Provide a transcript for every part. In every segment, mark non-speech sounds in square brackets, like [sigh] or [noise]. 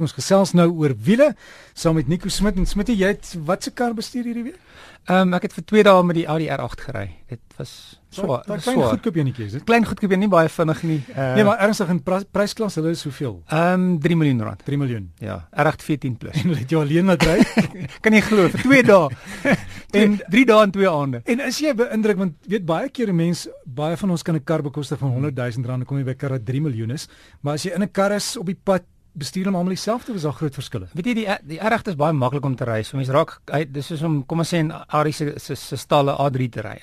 Ons gesels nou oor wiele saam met Nico Smit en Smitty, jy het wat se kar bestuur hierdie week? Ehm um, ek het vir 2 dae met die Audi R8 gery. Dit was swaar. Dit was klein goedkoop enetjie, is dit? Klein goedkoop, nie baie vinnig nie. Uh, nee, maar ernstig in prysklas, hulle is hoeveel? Ehm um, 3 miljoen rand. 3 miljoen. Ja, R8 14 plus. En het jy alleen laat ry? [laughs] kan jy glo vir 2 [laughs] dae? en 3 dae en 2 aande. En is jy beïndruk want weet baie keer 'n mens baie van ons kan 'n kar bekostig van 100 000 rand en kom jy by 'n kar wat 3 miljoen is, maar as jy in 'n kar is op die pad bestuur hom almal dieselfde was daar groot verskille. Weet jy die die R8 is baie maklik om te ry. So mense raak hy dis is om kom ons sê in Audi se se, se stalle A3 te ry.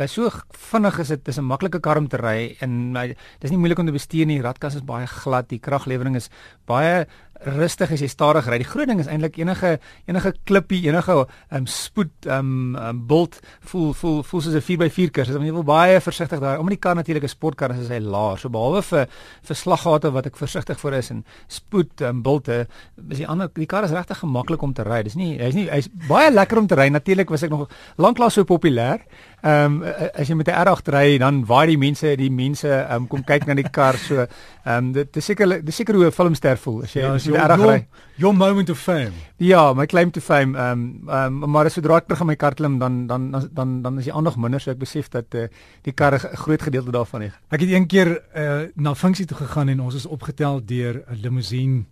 Hy's so vinnig is dit dis 'n maklike kar om te ry en hy dis nie moeilik om te bestuur nie. Die radkas is baie glad. Die kraglewering is baie rustig as jy stadig ry. Die groot ding is eintlik enige enige klippie, enige um, spoed um, um bult voel voel voel soos 'n 4x4 kursus. Jy wil baie versigtig daar. Omdat die kar natuurlik 'n sportkar is, is hy laag. So behalwe vir vir slaggate wat ek versigtig vir is en spoed um bulte, is die ander die kar is regtig gemaklik om te ry. Dis nie hy's nie hy's baie lekker om te ry. Natuurlik was ek nog lanklaas so populêr. Ehm um, as jy met 'n R8 ry, dan waai die mense, die mense ehm um, kom kyk na die kar so. Ehm um, dit is seker dis seker hoe 'n filmster voel as jy ja, as jy R8 ry. Your moment of fame. Ja, my claim to fame. Ehm um, um, maar as sodra ek terug aan my kar klim, dan dan dan dan is die aandag minder, so ek besef dat uh, die kar 'n groot gedeelte daarvan is. Ek het een keer uh, na funksie toe gegaan en ons is opgetel deur 'n limousine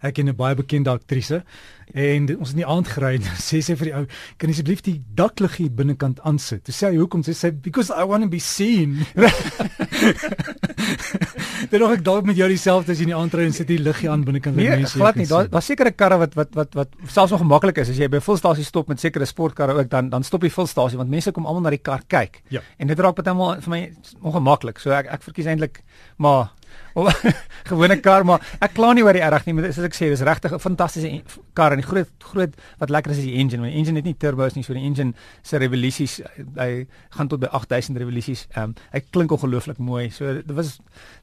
ek en 'n baie bekende aktrise en ons het in die aand gery en [laughs] sê sy vir die ou kan asseblief die dakliggie binnekant aansit. Toe sê hy hoekom? Sy sê because I want to be seen. [laughs] Dit nog ek dalk met jou dieselfde as jy in die aand ry en sit die liggie aan binnekant nee, mense. Nee, glad nie. Daar daar sekere karre wat wat wat wat selfs nog maklik is as jy by 'n volstasie stop met sekere sportkarre ook dan dan stop jy volstasie want mense kom almal na die kar kyk. Ja. En dit raak baie maal vir my ongemaklik. So ek ek verkies eintlik maar [laughs] gewone kar maar ek kla nie oor die erg nie maar soos ek sê dis regtig 'n fantastiese kar en die groot groot wat lekker is is die engine want die engine het nie turbos nie so die engine se revolusies hy gaan tot by 8000 revolusies um, hy klink ongelooflik mooi. So dit was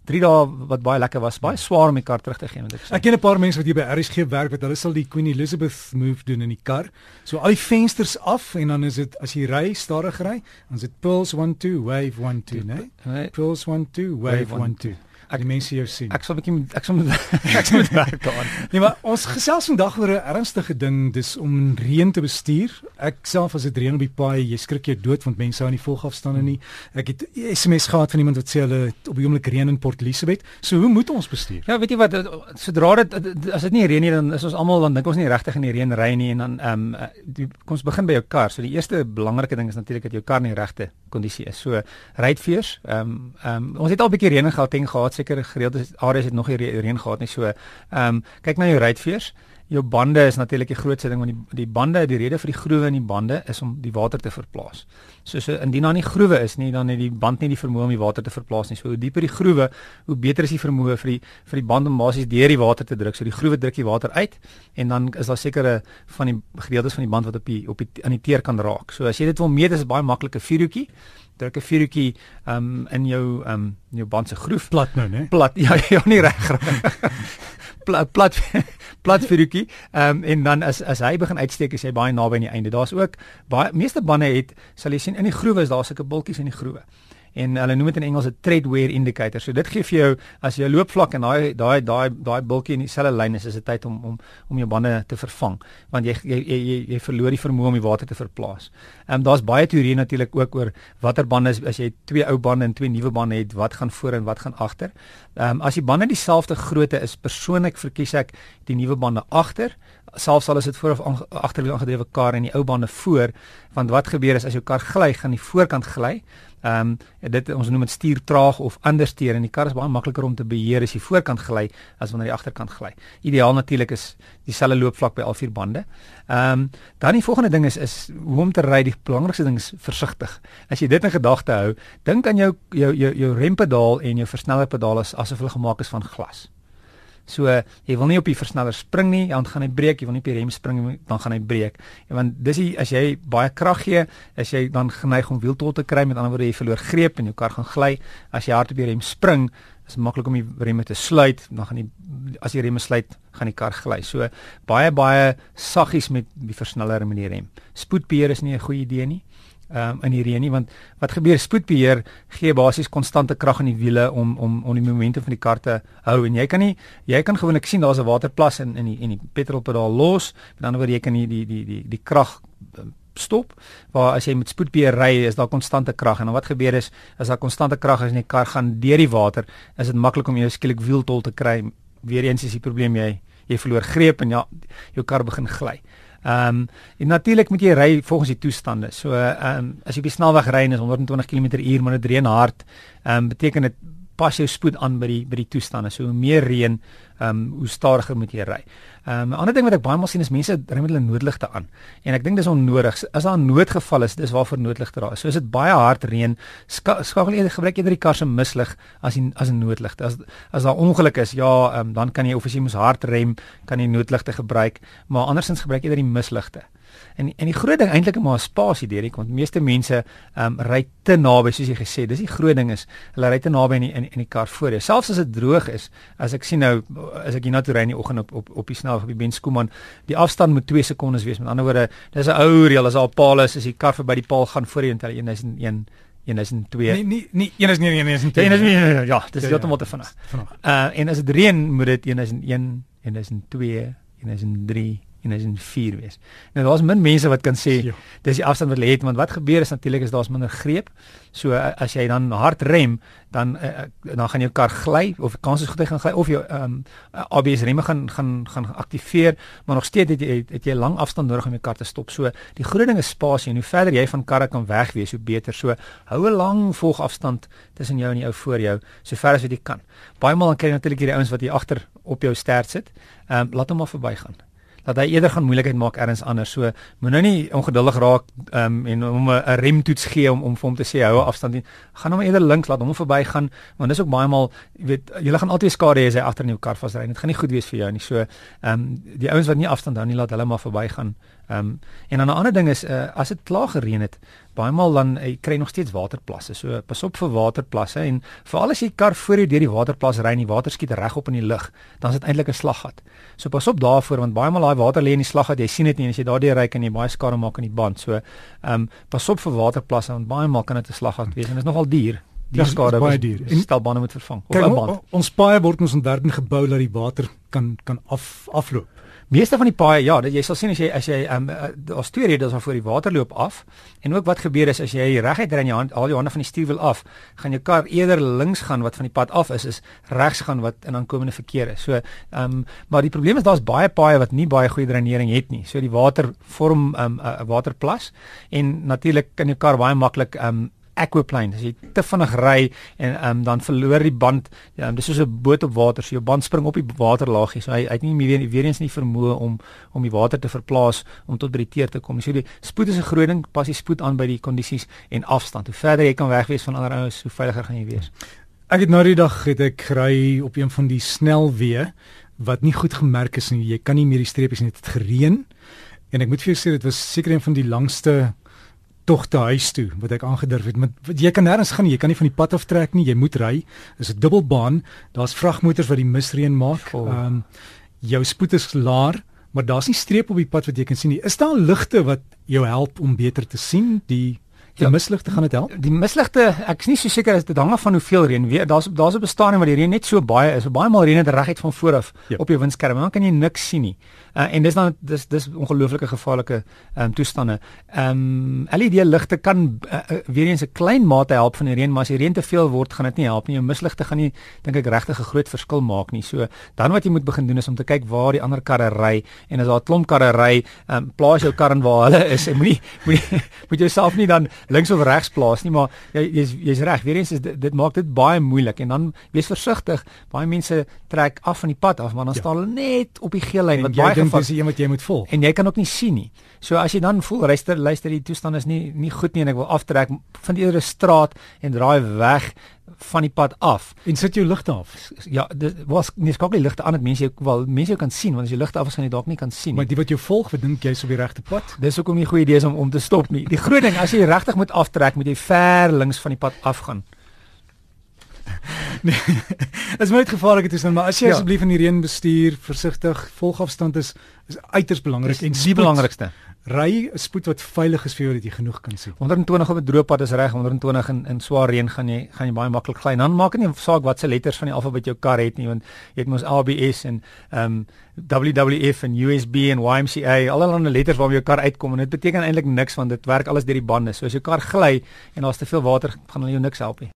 3 dae wat baie lekker was baie swaar om die kar terug te gee want ek sê. Ek ken 'n paar mense wat hier by RSG werk wat hulle sal die Queen Elizabeth move doen in die kar. So al die vensters af en dan is dit as jy ry stadig ry dan is dit pulse 1 2 wave 1 2 nee? pulse 1 2 wave 1 2 ek die mense jou sien. Ek sal 'n bietjie ek sal met ek sal met [laughs] werk daaraan. Nee, maar ons gesels vandag oor 'n ernstige ding, dis om reën te bestuur. Ek self as dit reën op die paai, jy skrik jou dood want mense hou nie volgafstande nie. Ek het SMS gehad van iemand wat sê hulle op die oomblik reën in Port Elizabeth. So hoe moet ons bestuur? Ja, weet jy wat, sodra dit as dit nie reën nie, dan is ons almal dan dink ons nie regtig in die reën ry nie en dan ehm um, kom ons begin by jou kar. So die eerste belangrike ding is natuurlik dat jou kar in die regte kondisie is. So ruitveers, ehm um, ehm um, ons het al 'n bietjie reën gehad en gehad seker gereelde areas het nog nie reën gehad nie. So, ehm um, kyk na jou ruitveers. Jou bande is natuurlik die grootste ding want die die bande, die rede vir die groewe in die bande is om die water te verplaas. So so indien daar nie groewe is nie, dan het die band nie die vermoë om die water te verplaas nie. So hoe dieper die groewe, hoe beter is die vermoë vir die vir die band om basies deur die water te druk. So die groewe druk die water uit en dan is daar sekere van die gedeeltes van die band wat op die op die aan die teer kan raak. So as jy dit wil meet, is dit baie maklike vierhoekie druk 'n vuurtjie um in jou um jou band se groef plat nou nê plat [laughs] ja ja nie reg [laughs] plat plat plat vuurhoekie um en dan as as hy begin uitsteek is hy baie naby aan die einde. Daar's ook baie meeste bande het sal jy sien in die groewe is daar sulke bultjies in die groewe en hulle noem dit in Engels 'n tread wear indicator. So dit gee vir jou as jy loop vlak en daai daai daai daai bultjie in dieselfde lyn is, is dit tyd om om om jou bande te vervang want jy jy jy, jy verloor die vermoë om die water te verplaas. Ehm um, daar's baie teorieë natuurlik ook oor watter bande is as jy twee ou bande en twee nuwe bande het, wat gaan voor en wat gaan agter. Ehm um, as die bande dieselfde grootte is, persoonlik verkies ek die nuwe bande agter selfs al is dit voor of agterwiel aangedrewe kar en die ou bande voor want wat gebeur is as jou kar gly gaan die voorkant gly Ehm um, dit ons noem dit stuur traag of andersteer en die kar is baie makliker om te beheer as jy voorkant gly as wanneer jy agterkant gly. Ideaal natuurlik is dieselfde loopvlak by al vier bande. Ehm um, dan die volgende ding is is hoe om te ry. Die belangrikste ding is versigtig. As jy dit in gedagte hou, dink aan jou jou jou, jou rempedaal en jou versnellerpedaal as asof hulle gemaak is van glas. So jy wil nie op die versneller spring nie, dan gaan hy breek. Jy wil nie op die rem spring nie, dan gaan hy breek. En want dis die as jy baie krag gee, as jy dan geneig om wieltol te kry, met ander woorde jy verloor greep en jou kar gaan gly. As jy hard op die rem spring, is maklik om die remme te sluit, dan gaan die as die remme sluit, gaan die kar gly. So baie baie saggies met die versneller en met die rem. Spoedbeheer is nie 'n goeie idee nie. Um, in die reën nie want wat gebeur spoedbeheer gee basies konstante krag in die wiele om om om die momentum van die kar te hou. En jy kan nie jy kan gewoonlik sien daar's 'n waterplas in in die in die petrolpedaal los. Met ander woorde jy kan nie die die die die krag ehm, stop. Waar as jy met spoedbeheer ry is daar konstante krag. En dan wat gebeur is as daar konstante krag is en die kar gaan deur die water is dit maklik om jou skielik wieltol te kry. Weer eens is die probleem jy jy verloor greep en ja jou kar begin gly Ehm um, en natuurlik moet jy ry volgens die toestande. So ehm um, as jy op die snelweg ry en is 120 km/h maar dit reën hard, ehm um, beteken dit pas jou spoed aan by die by die toestande. So hoe meer reën, ehm um, hoe stadiger moet jy ry. Ehm um, 'n ander ding wat ek baie maal sien is mense ry met hulle noodligte aan. En ek dink dis onnodig. As daar 'n noodgeval is, dis waarvoor noodligte daar is. So as dit baie hard reën, ska, skakel jy gebruik eerder die kar se mislig as die, as 'n noodligte. As as daar ongeluk is, ja, ehm um, dan kan jy of as jy moet hard rem, kan jy noodligte gebruik, maar andersins gebruik eerder die misligte. En en die groot ding eintlik is maar spasie deur ek want meeste mense ehm um, ry te naby soos jy gesê dis die groot ding is hulle ry te naby in die, in, in die kar voor. Jou selfs as dit droog is as ek sien nou as ek hier na toe ry in die oggend op op op die snelweg op die Ben Skooman die afstand moet 2 sekondes wees. Met ander woorde dis 'n ou reël as 'n paal is as die kar verby die paal gaan voor jou tel 1001 een is 2 nee nee nee een is nie een is 2 een is nie. ja dis ja, heeltemal te vinnig. Uh en as dit reën moet dit 1 is 1 1 is 2 1 is 3 en hy is in 4 wees. Nou daar's min mense wat kan sê ja. dis die afstand wat hulle het want wat gebeur is natuurlik is daar's minder greep. So as jy dan hard rem, dan uh, dan gaan jou kar gly of kans is goed hy gaan gly of jou ehm um, ABS remme gaan gaan gaan aktiveer, maar nog steeds het jy het jy lang afstand nodig om jou kar te stop. So die groot ding is spasie en hoe verder jy van karre kan wegwees, hoe beter. So hou 'n lang volgafstand tussen jou en die ou voor jou, so ver as wat jy kan. Baie maal dan kry jy natuurlik hierdie ouens wat hier agter op jou stert sit. Ehm um, laat hom maar verbygaan dat hy eerder gaan moeilikheid maak ergens anders. So moenie nou nie ongeduldig raak um, en hom 'n remtoets gee om om vir hom te sê hou afstand nie. Gaan hom eerder links laat hom verbygaan want dis ook baie maal jy weet jy gaan altyd skade hê as hy agter in jou kar vasry. Dit gaan nie goed wees vir jou nie. So um, die ouens wat nie afstand hou nie laat hulle maar verbygaan. Ehm um, en dan 'n ander ding is uh, as dit klaar gereën het, baie maal dan uh, kry jy nog steeds waterplasse. So pas op vir waterplasse en veral as jy kar voor jou deur die waterplas ry en die water skiet reg op in die lug, dan is dit eintlik 'n slaggat. So pas op daarvoor want baie maal daai water lê in die slaggat, jy sien dit nie en as jy daardeur ry kan jy baie skade maak aan die band. So ehm um, pas op vir waterplasse want baie maal kan dit 'n slaggat wees en dit is nogal duur. Die ja, skade baie duur. Bande moet vervang of 'n band. Ons paai word ons ontwerp en gebou dat die water kan kan af afloop. Meeste van die paaie, ja, dat jy sal sien as jy as jy um, daar's twee redes waarvoor die water loop af. En ook wat gebeur is as jy reguit ry en jy haal jou hande van die stuurwiel af, gaan jou kar eerder links gaan wat van die pad af is, is regs gaan wat in aankomende verkeer is. So, ehm um, maar die probleem is daar's baie paaie wat nie baie goeie drenering het nie. So die water vorm 'n um, waterplas en natuurlik kan jou kar baie maklik ehm um, aquaplane as jy te vinnig ry en um, dan verloor die band ja, dis soos 'n boot op water. So jou band spring op die waterlaagie so hy hy het nie meer weer eens nie vermoë om om die water te verplaas om tot by die teer te kom so die spoed is 'n groot ding. Pas die spoed aan by die kondisies en afstand. Hoe verder jy kan wegwees van ander ouens hoe veiliger gaan jy wees. Ek het nou die dag het ek ry op een van die snelweë wat nie goed gemerk is nie. Jy kan nie meer die streepies net gereën. En ek moet vir jou sê dit was seker een van die langste tog te huis toe wat ek aangedurf het. Want jy kan nêrens gaan nie, jy kan nie van die pad af trek nie, jy moet ry. Dis 'n dubbelbaan. Daar's vragmotors wat die misreën maak. Ehm um, jou spoed is laer, maar daar's nie streep op die pad wat jy kan sien nie. Is daar ligte wat jou help om beter te sien? Die Die ja, misligte gaan dit help. Die misligte, ek is nie so seker as dit hang af van hoeveel reën weer. Daar's daar's 'n bestaan waar die reën net so baie is. Baie maal reën dit reguit van voor af ja. op jou windskerm. Dan kan jy niks sien nie. Uh, en dis dan dis dis ongelooflike gevaarlike ehm um, toestande. Ehm um, LED ligte kan uh, uh, weer eens 'n klein mate help van die reën, maar as die reën te veel word, gaan dit nie help nie. Jou misligte gaan nie dink ek regtig 'n groot verskil maak nie. So dan wat jy moet begin doen is om te kyk waar die ander karre ry en as daar 'n klomp karre ry, ehm um, plaas jou kar in waar hulle is. Jy moenie moenie [laughs] moet jouself nie dan links of regs plaas nie, maar jy jy's jy's reg. Weerens is dit, dit maak dit baie moeilik en dan wees versigtig. Baie mense trek af van die pad af, maar dan ja. staan hulle net op die geel lyn wat baie gevaarlik is. Jy moet jy moet volg. En jy kan ook nie sien nie. So as jy dan voel luister luister die toestand is nie nie goed nie en ek wil aftrek van eerder 'n straat en draai weg van die pad af en sit jou ligte af. Ja, dit was nie skakkel ligte aan dat mense jou wel mense jou kan sien want as jy ligte af is gaan jy dalk nie kan sien nie. Maar die wat jou volg, dink jy's op die regte pad? Dis hoekom nie 'n goeie idee is om om te stop nie. Die groot ding as jy regtig moet aftrek, moet jy ver links van die pad afgaan. nee. Dit [laughs] is nooit gevaarlik te sien, maar as jy ja. asseblief in die reën bestuur, versigtig, volgafstand is is uiters belangrik en die belangrikste ry 'n spoed wat veilig is vir jou dat jy genoeg kan sien. 120 op 'n droë pad is reg, 120 in in swaar reën gaan jy gaan jy baie maklik gly. Dan maak dit nie saak wat se letters van die alfabet jou kar het nie, want jy het mos ABS en ehm um, WWF en USB en YMCA, allerlei letters waarmee jou kar uitkom en dit beteken eintlik niks want dit werk alles deur die bande. So as jou kar gly en daar's te veel water, gaan hulle jou niks help nie.